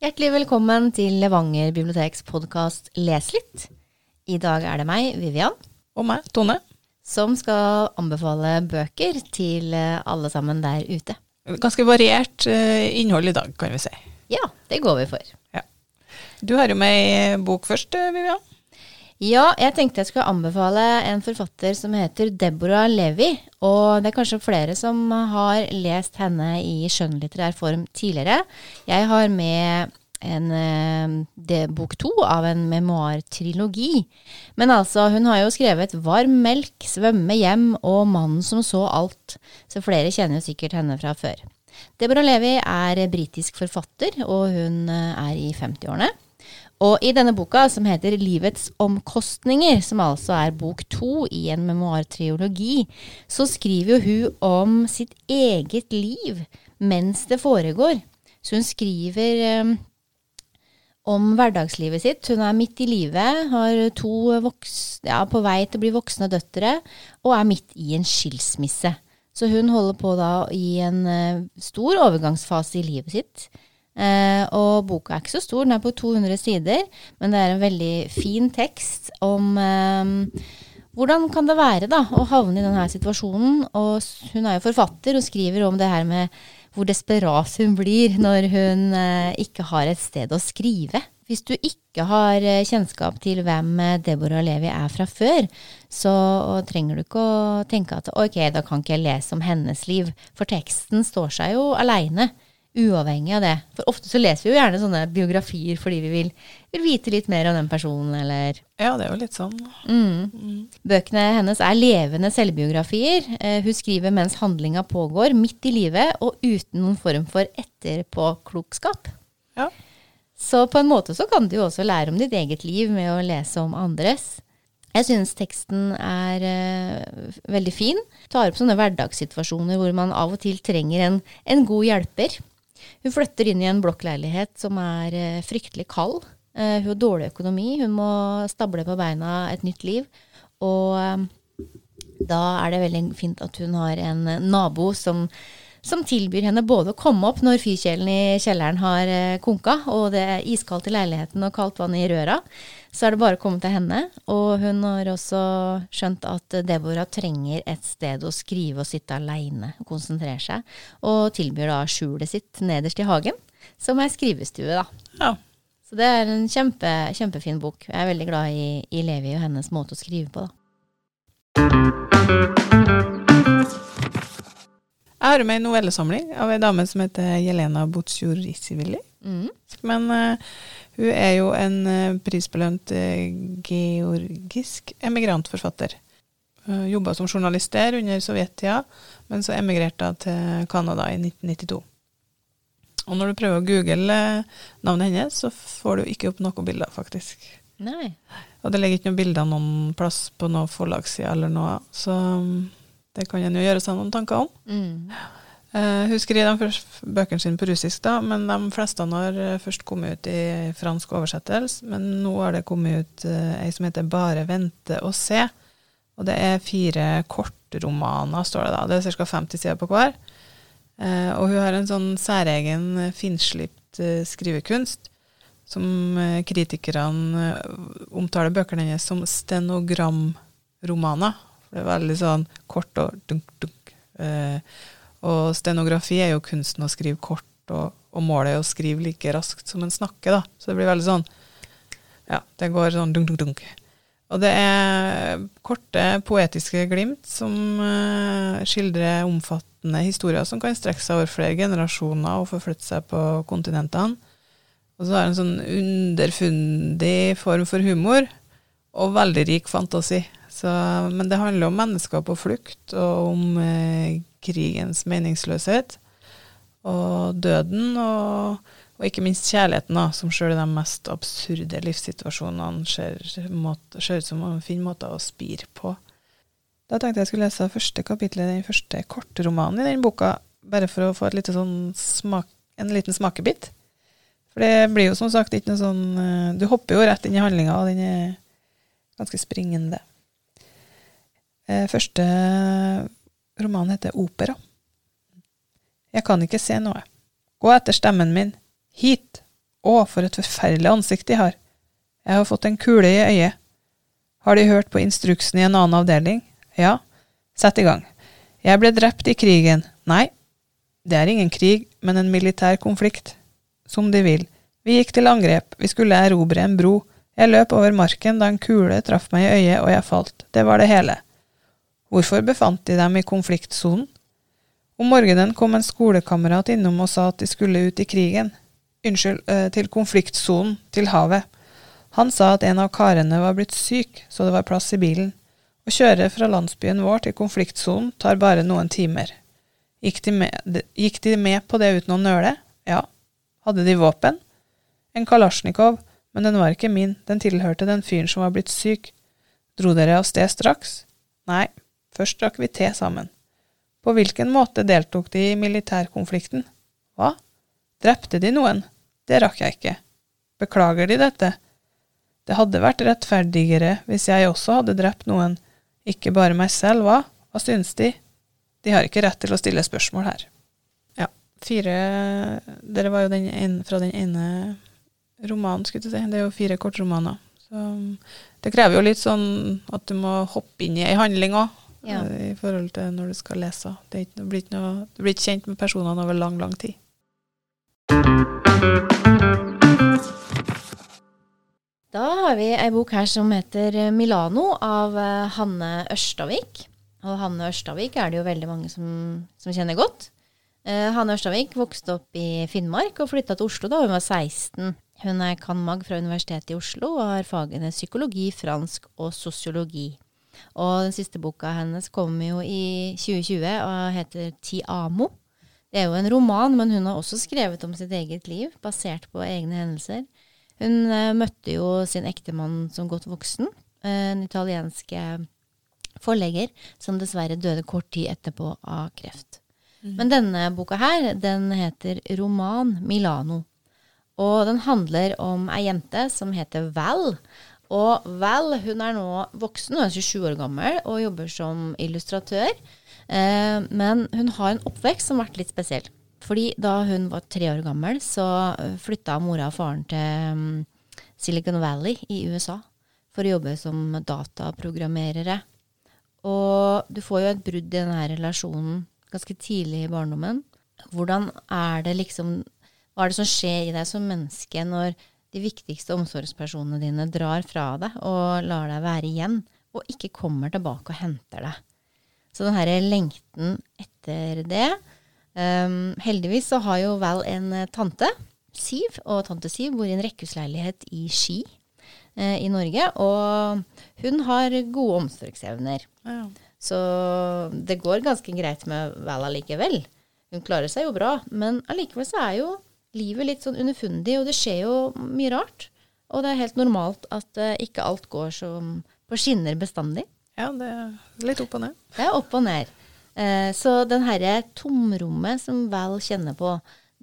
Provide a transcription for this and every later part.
Hjertelig velkommen til Levanger biblioteks podkast Les litt. I dag er det meg, Vivian, Og meg, Tone. som skal anbefale bøker til eh, alle sammen der ute. Ganske variert eh, innhold i dag, kan vi si. Ja, det går vi for. Du har jo med ei bok først, eh, Vivian. Ja, jeg tenkte jeg skulle anbefale en forfatter som heter Deborah Levi. Og det er kanskje flere som har lest henne i skjønnlitterær form tidligere. Jeg har med en eh, det, bok to av en memoartrilogi. Men altså, hun har jo skrevet 'Varm melk', 'Svømme hjem' og 'Mannen som så alt'. Så flere kjenner jo sikkert henne fra før. Deborah Levi er britisk forfatter, og hun eh, er i 50-årene. Og i denne boka, som heter Livets omkostninger, som altså er bok to i en memoartriologi, så skriver jo hun om sitt eget liv mens det foregår. Så hun skriver um, om hverdagslivet sitt. Hun er midt i livet, har to voks, ja, på vei til å bli voksne døtre, og er midt i en skilsmisse. Så hun holder på da i en uh, stor overgangsfase i livet sitt. Eh, og boka er ikke så stor, den er på 200 sider, men det er en veldig fin tekst om eh, hvordan kan det være da, å havne i denne situasjonen? Og hun er jo forfatter og skriver om det her med hvor desperat hun blir når hun eh, ikke har et sted å skrive. Hvis du ikke har kjennskap til hvem Deborah Levi er fra før, så trenger du ikke å tenke at ok, da kan ikke jeg lese om hennes liv, for teksten står seg jo aleine. Uavhengig av det. For ofte så leser vi jo gjerne sånne biografier fordi vi vil, vil vite litt mer om den personen, eller Ja, det er jo litt sånn. Mm. Bøkene hennes er levende selvbiografier. Eh, hun skriver mens handlinga pågår, midt i livet, og uten noen form for etterpåklokskap. Ja. Så på en måte så kan du jo også lære om ditt eget liv med å lese om andres. Jeg synes teksten er uh, veldig fin. Tar opp sånne hverdagssituasjoner hvor man av og til trenger en, en god hjelper. Hun flytter inn i en blokkleilighet som er eh, fryktelig kald. Eh, hun har dårlig økonomi, hun må stable på beina et nytt liv. Og eh, da er det veldig fint at hun har en nabo som, som tilbyr henne både å komme opp når fyrkjelen i kjelleren har konka, og det er iskaldt i leiligheten og kaldt vann i røra. Så er det bare å komme til henne. Og hun har også skjønt at Deborah trenger et sted å skrive og sitte aleine og konsentrere seg, og tilbyr da skjulet sitt nederst i hagen, som er skrivestue, da. Ja. Så det er en kjempe, kjempefin bok. Jeg er veldig glad i, i Levi og hennes måte å skrive på, da. Jeg har med en novellesamling av ei dame som heter Jelena Bocciorisivilli. Mm. Men uh, hun er jo en uh, prisbelønt uh, georgisk emigrantforfatter. Uh, Jobba som journalist der under sovjettida, men så emigrerte hun til Canada i 1992. Og når du prøver å google navnet hennes, så får du ikke opp noen bilder, faktisk. Nei. Og det ligger ikke noen bilder noen plass på noen forlagsside eller noe, så um, det kan en jo gjøre seg noen tanker om. Mm. Eh, hun skriver de bøkene sine på russisk, da, men de fleste har eh, først kommet ut i fransk oversettelse. Men nå har det kommet ut uh, ei som heter Bare vente og se. Og det er fire kortromaner, står det da. Det er ca. 50 sider på hver. Eh, og hun har en sånn særegen eh, finslipt eh, skrivekunst som eh, kritikerne eh, omtaler bøkene hennes som stenogramromaner. For det er veldig sånn kort og dunk, dunk. Og stenografi er jo kunsten å skrive kort, og, og målet er å skrive like raskt som en snakker, da. Så det blir veldig sånn Ja, det går sånn dunk, dunk, dunk. Og det er korte, poetiske glimt som uh, skildrer omfattende historier som kan strekke seg over flere generasjoner og forflytte seg på kontinentene. Og så har den en sånn underfundig form for humor, og veldig rik fantasi. Så, men det handler om mennesker på flukt, og om eh, krigens meningsløshet, og døden, og, og ikke minst kjærligheten, da, som sjøl i de mest absurde livssituasjonene ser, ut som en fin måte å spire på. Da tenkte jeg skulle lese første kapittel i den første kortromanen i den boka, bare for å få lite sånn smak, en liten smakebit. For det blir jo som sagt ikke noe sånn eh, Du hopper jo rett inn i handlinga, og den er ganske springende. Eh, Første roman heter Opera. Jeg kan ikke se noe. Gå etter stemmen min. Hit. Å, for et forferdelig ansikt de har. Jeg har fått en kule i øyet. Har de hørt på instruksen i en annen avdeling? Ja. Sett i gang. Jeg ble drept i krigen. Nei. Det er ingen krig, men en militær konflikt. Som de vil. Vi gikk til angrep. Vi skulle erobre en bro. Jeg løp over marken da en kule traff meg i øyet og jeg falt. Det var det hele. Hvorfor befant de dem i konfliktsonen? Om morgenen kom en skolekamerat innom og sa at de skulle ut i krigen. Unnskyld, eh, til konfliktsonen, til havet. Han sa at en av karene var blitt syk, så det var plass i bilen. Å kjøre fra landsbyen vår til konfliktsonen tar bare noen timer. Gikk de, med, gikk de med på det uten å nøle? Ja. Hadde de våpen? En kalasjnikov, men den var ikke min, den tilhørte den fyren som var blitt syk. Dro dere av sted straks? Nei, først drakk vi te sammen. På hvilken måte deltok de i militærkonflikten? Hva? Drepte de noen? Det rakk jeg ikke. Beklager de dette? Det hadde vært rettferdigere hvis jeg også hadde drept noen, ikke bare meg selv, hva? Hva synes de? De har ikke rett til å stille spørsmål her. Ja, fire Dere var jo den ene, fra den ene romanen, skulle du si. Det er jo fire kortromaner. Så det krever jo litt sånn at du må hoppe inn i ei handling òg ja. Eh, i forhold til når du skal lese. Det, blir ikke noe, du blir ikke kjent med personene over lang, lang tid. Da har vi ei bok her som heter Milano av eh, Hanne Ørstavik. Og Hanne Ørstavik er det jo veldig mange som, som kjenner godt. Eh, Hanne Ørstavik vokste opp i Finnmark og flytta til Oslo da hun var 16. Hun er cand.mag. fra Universitetet i Oslo og har fagene psykologi, fransk og sosiologi. Og den siste boka hennes kom jo i 2020 og heter Ti amo. Det er jo en roman, men hun har også skrevet om sitt eget liv, basert på egne hendelser. Hun uh, møtte jo sin ektemann som godt voksen, uh, en italiensk eh, forlegger, som dessverre døde kort tid etterpå av kreft. Mm. Men denne boka her, den heter Roman Milano. Og den handler om ei jente som heter Val, og Val hun er nå voksen, hun er 27 år gammel og jobber som illustratør. Eh, men hun har en oppvekst som har vært litt spesiell. Fordi da hun var tre år gammel, så flytta mora og faren til um, Silicon Valley i USA for å jobbe som dataprogrammerere. Og du får jo et brudd i denne relasjonen ganske tidlig i barndommen. Hvordan er det liksom Hva er det som skjer i deg som menneske når de viktigste omsorgspersonene dine drar fra deg og lar deg være igjen, og ikke kommer tilbake og henter deg. Så den her lengten etter det um, Heldigvis så har jo Val en eh, tante, Siv, og tante Siv bor i en rekkehusleilighet i Ski eh, i Norge. Og hun har gode omsorgsevner. Ja. Så det går ganske greit med Val allikevel. Hun klarer seg jo bra, men allikevel så er jo livet litt sånn underfundig, og det skjer jo mye rart. Og det er helt normalt at uh, ikke alt går som på skinner bestandig. Ja, det er litt opp og ned. Det er opp og ned. Uh, så den herre tomrommet som Val kjenner på,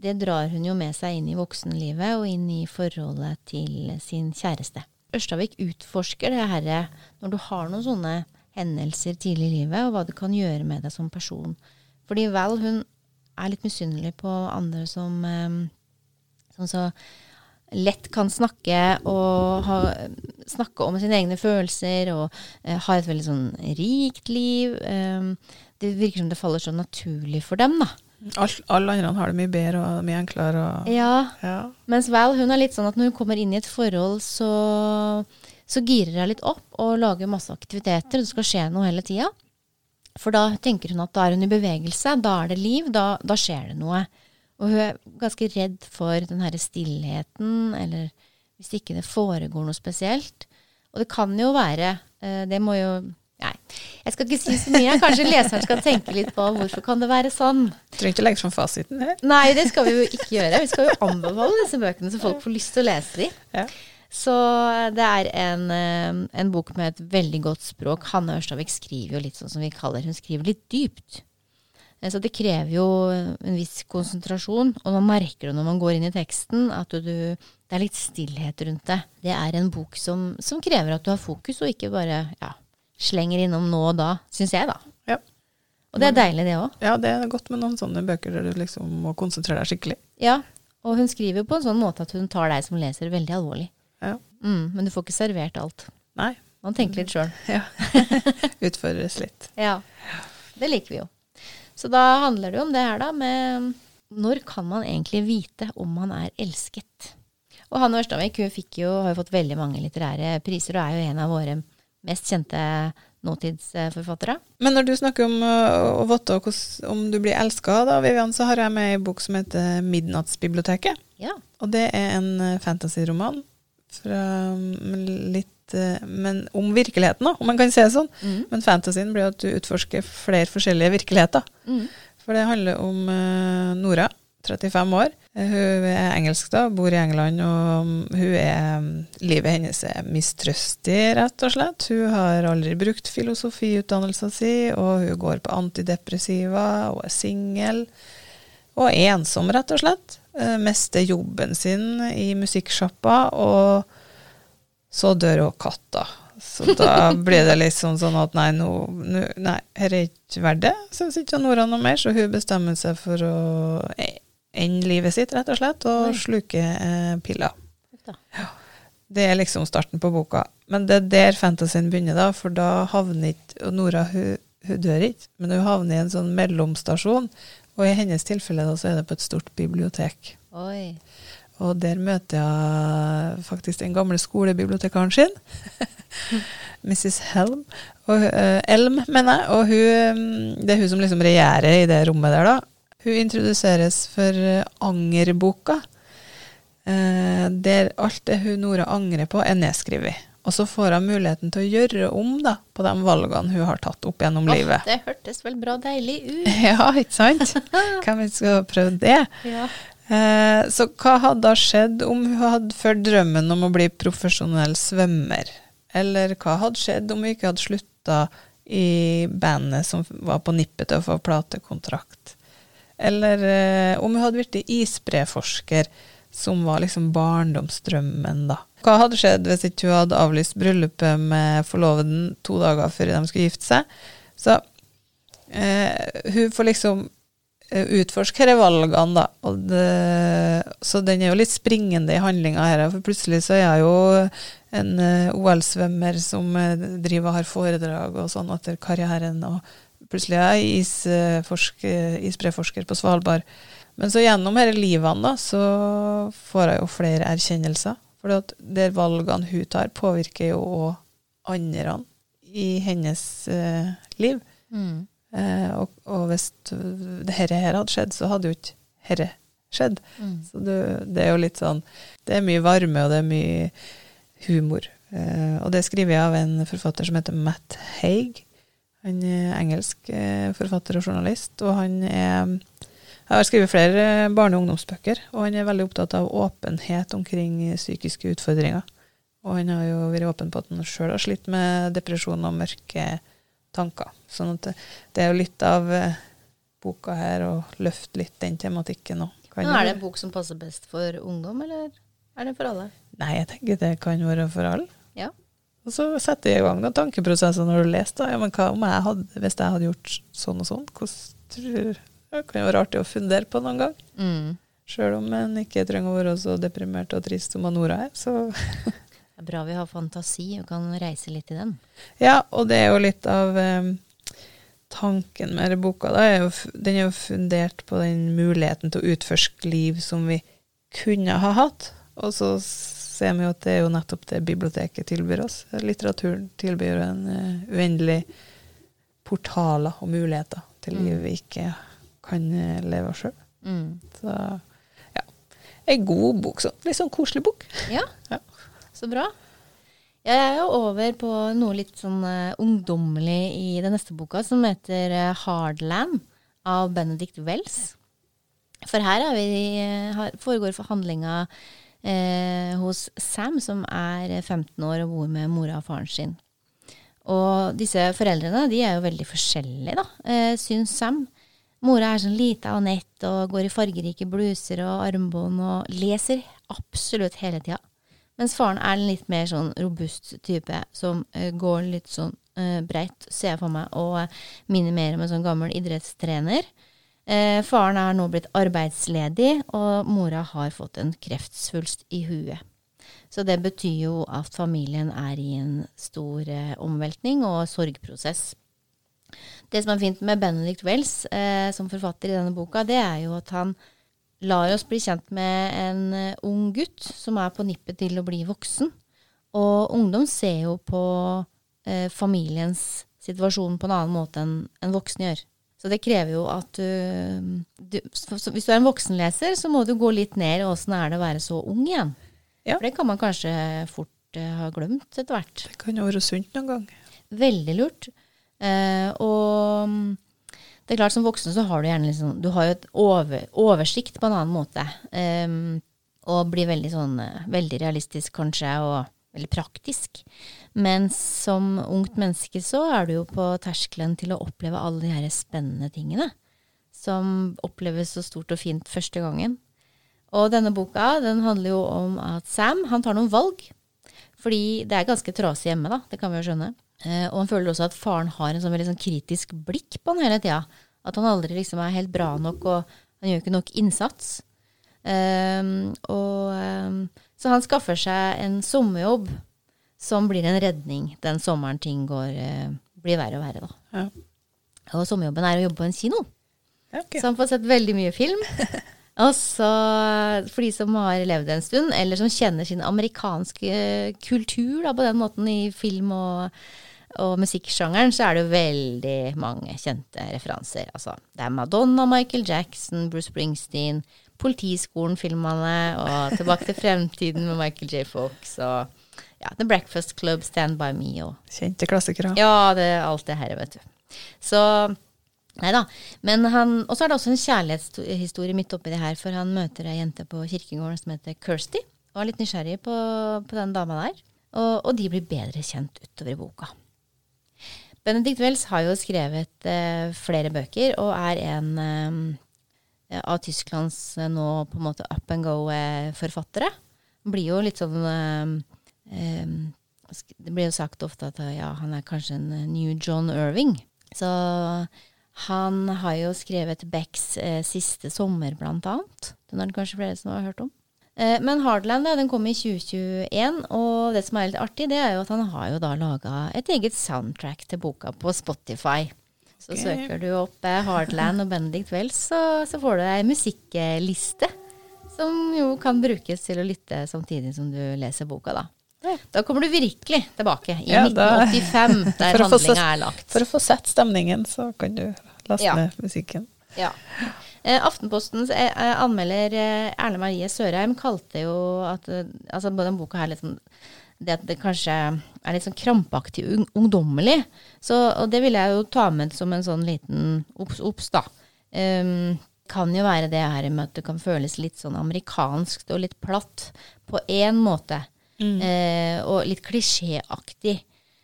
det drar hun jo med seg inn i voksenlivet og inn i forholdet til sin kjæreste. Ørstavik utforsker det herre når du har noen sånne hendelser tidlig i livet, og hva det kan gjøre med deg som person. Fordi Val hun er litt misunnelig på andre som um, som så lett kan snakke og ha, snakke om sine egne følelser og eh, ha et veldig sånn rikt liv. Eh, det virker som det faller så naturlig for dem, da. Alle andre har det mye bedre og mye enklere. Og, ja. ja. Mens Val hun er litt sånn at når hun kommer inn i et forhold, så, så girer hun litt opp og lager masse aktiviteter. Det skal skje noe hele tida. For da tenker hun at da er hun i bevegelse, da er det liv, da, da skjer det noe. Og hun er ganske redd for den herre stillheten, eller hvis ikke det foregår noe spesielt. Og det kan jo være eh, Det må jo Nei, jeg skal ikke si så mye. Kanskje leseren skal tenke litt på hvorfor kan det være sånn. Trenger ikke legge fram fasiten her. Nei, det skal vi jo ikke gjøre. Vi skal jo anbefale disse bøkene så folk får lyst til å lese dem. Ja. Så det er en, eh, en, bok med et veldig godt språk. Hanne Ørstavik skriver jo litt sånn som vi kaller Hun skriver litt dypt. Eh, så det krever jo en viss konsentrasjon, og man merker det når man går inn i teksten, at du, det er litt stillhet rundt det. Det er en bok som, som krever at du har fokus, og ikke bare ja, slenger innom nå og da, syns jeg, da. Ja. Og det er deilig, det òg. Ja, det er godt med noen sånne bøker der du liksom må konsentrere deg skikkelig. Ja, og hun skriver på en sånn måte at hun tar deg som leser veldig alvorlig. Ja. Mm, men du får ikke servert alt. Nei. Man tenker litt sjøl. Ja. Utfordres litt. Ja. Det liker vi jo. Så da handler det jo om det her, da, med når kan man egentlig vite om man er elsket? Og Hanne Ørstavik hun jo, har jo fått veldig mange litterære priser, og er jo en av våre mest kjente nåtidsforfattere. Men når du snakker om øh, å vite om du blir elska, da, Vivian, så har jeg med ei bok som heter 'Midnattsbiblioteket'. Ja. Og det er en øh, fantasyroman fra mm, litt øh, Men om virkeligheten, da, om man kan si det sånn. Mm. Men fantasien blir at du utforsker flere forskjellige virkeligheter. Mm. For det handler om øh, Nora, 35 år. Eh, Hun er engelsk, da, bor i England, og mm, hun er mm, Livet hennes er mistrøstig, rett og slett. Hun har aldri brukt filosofiutdannelsen sin, og hun går på antidepressiva, og er singel. Og er ensom, rett og slett. Eh, Mister jobben sin i musikksjappa, og så dør òg katta. Så da blir det liksom sånn at nei, nå, nå, nei, her er ikke verdt det, syns ikke Nora noe mer, så hun bestemmer seg for å e- ende livet sitt, rett og slett, og nei. sluke eh, piller. Det er liksom starten på boka. Men det er der fantasien begynner, da, for da havner ikke Nora hun, hun dør ikke, men hun havner i en sånn mellomstasjon, og i hennes tilfelle da, så er det på et stort bibliotek. Oi. Og der møter jeg faktisk den gamle skolebibliotekaren sin. Mrs. Helm. Og, uh, Elm, mener jeg. Og hun, mm, det er hun som liksom regjerer i det rommet der, da. Hun introduseres for eh, Angerboka. uh, der alt det hun Nora angrer på, er nedskrevet. Og så får hun muligheten til å gjøre om da, på de valgene hun har tatt opp gjennom Åh, livet. det hørtes vel bra deilig ut. Ja, ikke sant? Hvem skal prøve det? Ja. Eh, så hva hadde skjedd om hun hadde ført drømmen om å bli profesjonell svømmer? Eller hva hadde skjedd om hun ikke hadde slutta i bandet som var på nippet til å få platekontrakt? Eller eh, om hun hadde blitt isbreforsker, som var liksom barndomsdrømmen, da. Hva hadde skjedd hvis ikke hun hadde avlyst bryllupet med forloveden to dager før de skulle gifte seg? Så eh, hun får liksom utforske disse valgene, da. Det, så den er jo litt springende i handlinga her. For plutselig så er jeg jo en eh, OL-svømmer som eh, driver og har foredrag og sånn etter karrieren. Og plutselig er jeg isforsker, isbreforsker på Svalbard. Men så gjennom disse livene da, så får jeg jo flere erkjennelser. For at valgene hun tar, påvirker jo òg andre i hennes eh, liv. Mm. Eh, og, og hvis det her, her hadde skjedd, så hadde jo ikke herre skjedd. Mm. Så det, det er jo litt sånn Det er mye varme, og det er mye humor. Eh, og det skriver jeg av en forfatter som heter Matt Haig. Han er engelsk eh, forfatter og journalist, og han er Jeg har skrevet flere barne- og ungdomsbøker, og han er veldig opptatt av åpenhet omkring psykiske utfordringer. Og han har jo vært åpen på at han sjøl har slitt med depresjon og mørke tanker. Sånn at det, det er jo litt av eh, boka her å løfte litt den tematikken òg. Men er det en bok som passer best for ungdom, eller er det for alle? Nei, jeg tenker det kan være for alle. Ja. Og så setter jeg i gang noen tankeprosesser når du leser. da. Ja, men hva om jeg hadde, hvis jeg hadde gjort sånn og sånn? Hvordan Det kan jo være artig å fundere på noen gang. Mm. Sjøl om en ikke trenger å være så deprimert og trist som Nora er. Så bra vi har fantasi og kan reise litt i den. ja, og det er jo litt av eh, tanken med denne boka. Da, er jo, den er jo fundert på den muligheten til å utforske liv som vi kunne ha hatt. Og så ser vi jo at det er jo nettopp det biblioteket tilbyr oss. Litteraturen tilbyr en uh, uendelig portaler og muligheter til liv vi ikke kan leve leve sjøl. Mm. Så ja. Ei god bok. Så. Litt sånn koselig bok. Ja, Ja. Så bra. Jeg er jo over på noe litt sånn uh, ungdommelig i den neste boka, som heter uh, Hardland av Benedict Wells. For her er vi, uh, foregår forhandlinga hos Sam, som er 15 år og bor med mora og faren sin. Og disse foreldrene de er jo veldig forskjellige, da, eh, syns Sam. Mora er sånn lita og og går i fargerike bluser og armbånd og leser absolutt hele tida. Mens faren er en litt mer sånn robust type som uh, går litt sånn uh, breit, ser jeg for meg, og uh, minner mer om en sånn gammel idrettstrener. Eh, faren er nå blitt arbeidsledig, og mora har fått en kreftsvulst i huet. Så det betyr jo at familien er i en stor eh, omveltning og sorgprosess. Det som er fint med Benedict Wells eh, som forfatter i denne boka, det er jo at han lar oss bli kjent med en eh, ung gutt som er på nippet til å bli voksen. Og ungdom ser jo på eh, familiens situasjon på en annen måte enn en voksne gjør. Så det krever jo at du, du Hvis du er en voksenleser, så må du gå litt ned i åssen er det å være så ung igjen. Ja. For det kan man kanskje fort eh, ha glemt etter hvert. Det kan jo være sunt noen gang. Veldig lurt. Eh, og mm, det er klart som voksen så har du gjerne liksom Du har jo et over, oversikt på en annen måte. Um, og blir veldig sånn uh, veldig realistisk kanskje, og veldig praktisk. Men som ungt menneske så er du jo på terskelen til å oppleve alle de her spennende tingene. Som oppleves så stort og fint første gangen. Og denne boka den handler jo om at Sam han tar noen valg. Fordi det er ganske trasig hjemme, da. Det kan vi jo skjønne. Eh, og han føler også at faren har en sånn veldig sånn kritisk blikk på han hele tida. At han aldri liksom er helt bra nok, og han gjør ikke nok innsats. Um, og, um, så han skaffer seg en sommerjobb som blir en redning den sommeren ting går, uh, blir verre og verre. Da. Ja. Og sommerjobben er å jobbe på en kino. Okay. Så han får sett veldig mye film. og for de som har levd en stund, eller som kjenner sin amerikanske kultur da, på den måten i film og, og musikksjangeren, så er det jo veldig mange kjente referanser. Altså, det er Madonna, Michael Jackson, Bruce Springsteen, Politiskolen-filmene og Tilbake til fremtiden med Michael J. Fox. og ja, The Breakfast Club, Stand By Me og Kjente klassikere. Ja, det alt det her, vet du. Så Nei da. Og så er det også en kjærlighetshistorie midt oppi det her, for han møter ei jente på kirkegården som heter Kirsty, og er litt nysgjerrig på, på den dama der. Og, og, de blir bedre kjent utover i boka. Benedict Wells har jo skrevet eh, flere bøker, og er en eh, av Tysklands eh, nå på en måte up and go-forfattere. Blir jo litt sånn eh, Ehm, det blir jo sagt ofte at ja, han er kanskje en eh, new John Irving. Så han har jo skrevet Becks eh, 'Siste sommer', blant annet. Den er det kanskje flere som har hørt om. Eh, men Hardland ja, den kom i 2021, og det som er litt artig, det er jo at han har jo da laga et eget soundtrack til boka på Spotify. Så okay. søker du opp eh, Hardland og Benedict Wells, så, så får du ei musikkliste. Som jo kan brukes til å lytte samtidig som du leser boka, da. Da kommer du virkelig tilbake i ja, 1985, der handlinga er lagt. For å få sett stemningen, så kan du laste ja. ned musikken. Ja. Eh, Aftenpostens eh, eh anmelder Erle Marie Sørheim kalte jo at altså den boka her liksom det at det kanskje er litt sånn krampaktig ungdommelig. Så, og det vil jeg jo ta med som en sånn liten obs, da. Um, kan jo være det her med at det kan føles litt sånn amerikansk og litt platt på én måte. Mm. Eh, og litt klisjéaktig.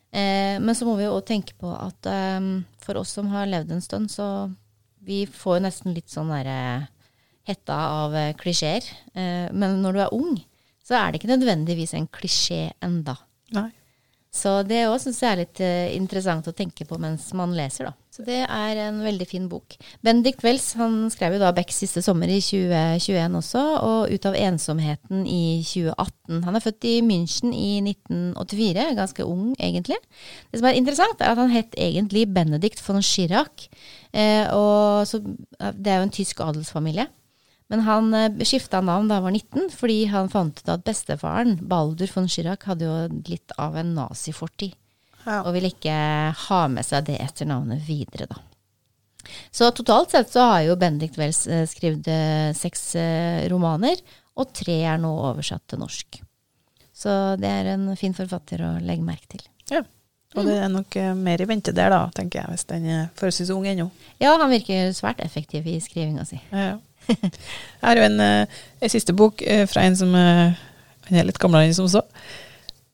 Eh, men så må vi jo òg tenke på at eh, for oss som har levd en stund, så vi får jo nesten litt sånn derre hetta av uh, klisjeer. Uh, men når du er ung, så er det ikke nødvendigvis en klisjé enda. Nei. Så det òg syns jeg er litt interessant å tenke på mens man leser, da. Så det er en veldig fin bok. Bendik Wells han skrev jo da Becks siste sommer i 2021 også, og Ut av ensomheten i 2018. Han er født i München i 1984, ganske ung egentlig. Det som er interessant, er at han het egentlig Benedict von Schirach. Eh, og så, det er jo en tysk adelsfamilie. Men han eh, skifta navn da han var 19, fordi han fant ut at bestefaren, Baldur von Schirach, hadde jo litt av en nazifortid. Ja. Og vil ikke ha med seg det etternavnet videre, da. Så totalt sett så har jo Benedict Wells eh, skrevet eh, seks eh, romaner, og tre er nå oversatt til norsk. Så det er en fin forfatter å legge merke til. Ja. Og det er nok mer i vente der, da, tenker jeg, hvis den er forholdsvis ung ennå. Ja, han virker svært effektiv i skrivinga si. Ja, ja. Jeg har jo en, en, siste bok fra en som han er litt gamlere enn som så.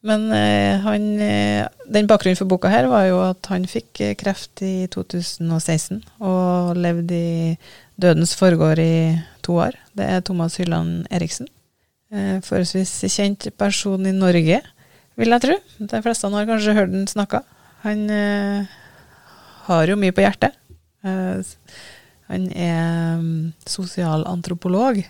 Men eh, han, eh, den bakgrunnen for boka her var jo at han fikk eh, kreft i 2016 og levde i dødens forgård i to år. Det er Thomas Hylland Eriksen. Forholdsvis kjent person i Norge, vil jeg tro. De fleste har kanskje hørt han snakke. Han har jo mye på hjertet. Han er mm, sosialantropolog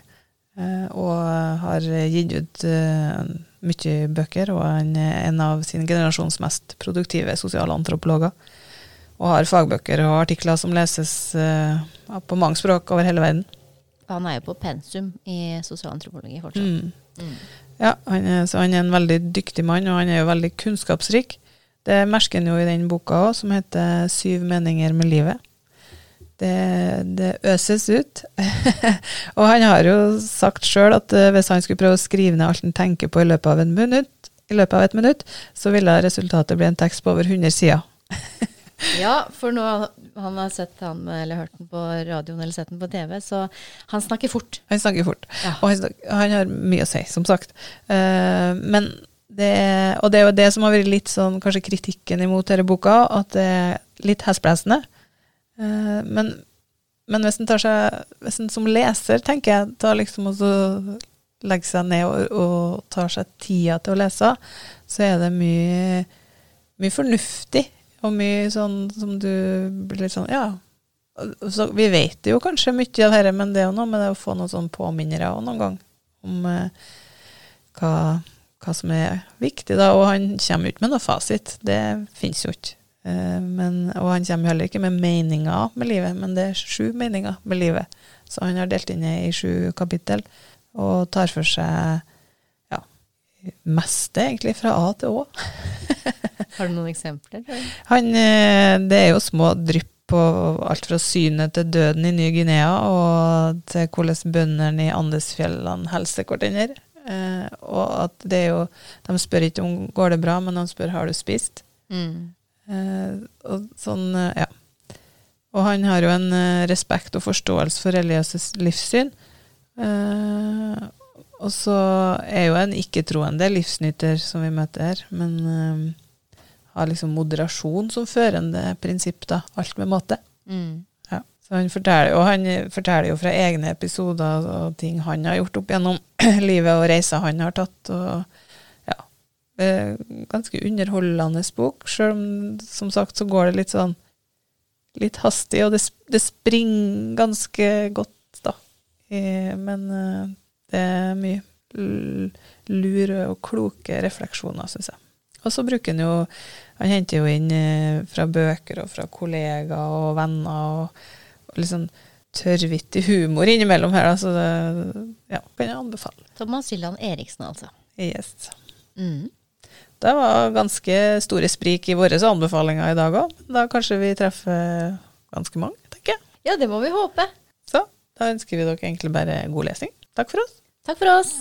og har gitt ut eh, mye bøker, og han er en av sin generasjons mest produktive sosiale antropologer. Og har fagbøker og artikler som leses eh, på mange språk over hele verden. Han er jo på pensum i sosialantropologi fortsatt. Mm. Mm. Ja, han er, så han er en veldig dyktig mann, og han er jo veldig kunnskapsrik. Det merker han jo i den boka òg, som heter 'Syv meninger med livet'. Det, det øses ut. og han har jo sagt sjøl at eh, hvis han skulle prøve å skrive ned alt han tenker på i løpet av, en minutt, i løpet av et minutt, så ville resultatet bli en tekst på over 100 sider. Ja, for nå han har sett han, eller hørt den på radioen eller sett den på TV, så han snakker fort. Han snakker fort, Ja. og han, snakker, han har mye å si, som sagt. Uh, men det, og det er jo det som har vært litt sånn kanskje kritikken imot denne boka, at det er litt hesblesende. Eh, men, men hvis en tar seg Hvis en som leser, tenker jeg, tar liksom også legger seg ned og, og tar seg tida til å lese, så er det mye, mye fornuftig, og mye sånn som du blir litt sånn Ja. Så vi vet jo kanskje mye av dette, men det er jo noe med det å få noen sånn påminnere òg noen gang om eh, hva, hva som er viktig, da. Og han kommer ikke med noe fasit, det finnes jo ikke. Eh, men, og han kommer heller ikke med meninger med livet, men det er sju meninger med livet. Så han har delt inn i sju kapittel, og tar for seg ja, meste egentlig fra A til Å. Har du noen eksempler? Han, eh, det er jo små drypp på alt fra synet til døden i Ny-Guinea, og til hvordan bøndene i Andesfjellene hilser hverandre. Eh, og at det er jo De spør ikke om går det bra, men de spør har du spist. Mm. Eh, og sånn, eh, ja. Og han har jo en eh, respekt og forståelse for religiøse livssyn. Eh, og så er jo en ikke-troende livsnyter som vi møter her, men har liksom moderasjon som førende prinsipp, da. Alt med måte. Mm. Ja. Så han forteller, og han forteller jo fra egne episoder og ting han har gjort opp gjennom livet, og reiser han har tatt. og Ganske underholdende bok, sjøl om som sagt så går det litt sånn litt hastig, og det, det springer ganske godt, da. Eh, men eh, det er mye lure og kloke refleksjoner, syns jeg. Og så bruker han jo Han henter jo inn eh, fra bøker og fra kollegaer og venner, og, og litt sånn tørrvittig humor innimellom her, så det ja, kan jeg anbefale. Thomas Hylland Eriksen, altså. Yes. Mm. Det var ganske store sprik i våre anbefalinger i dag òg. Da kanskje vi treffer ganske mange, tenker jeg. Ja, det må vi håpe. Så da ønsker vi dere egentlig bare god lesing. Takk for oss. Takk for oss.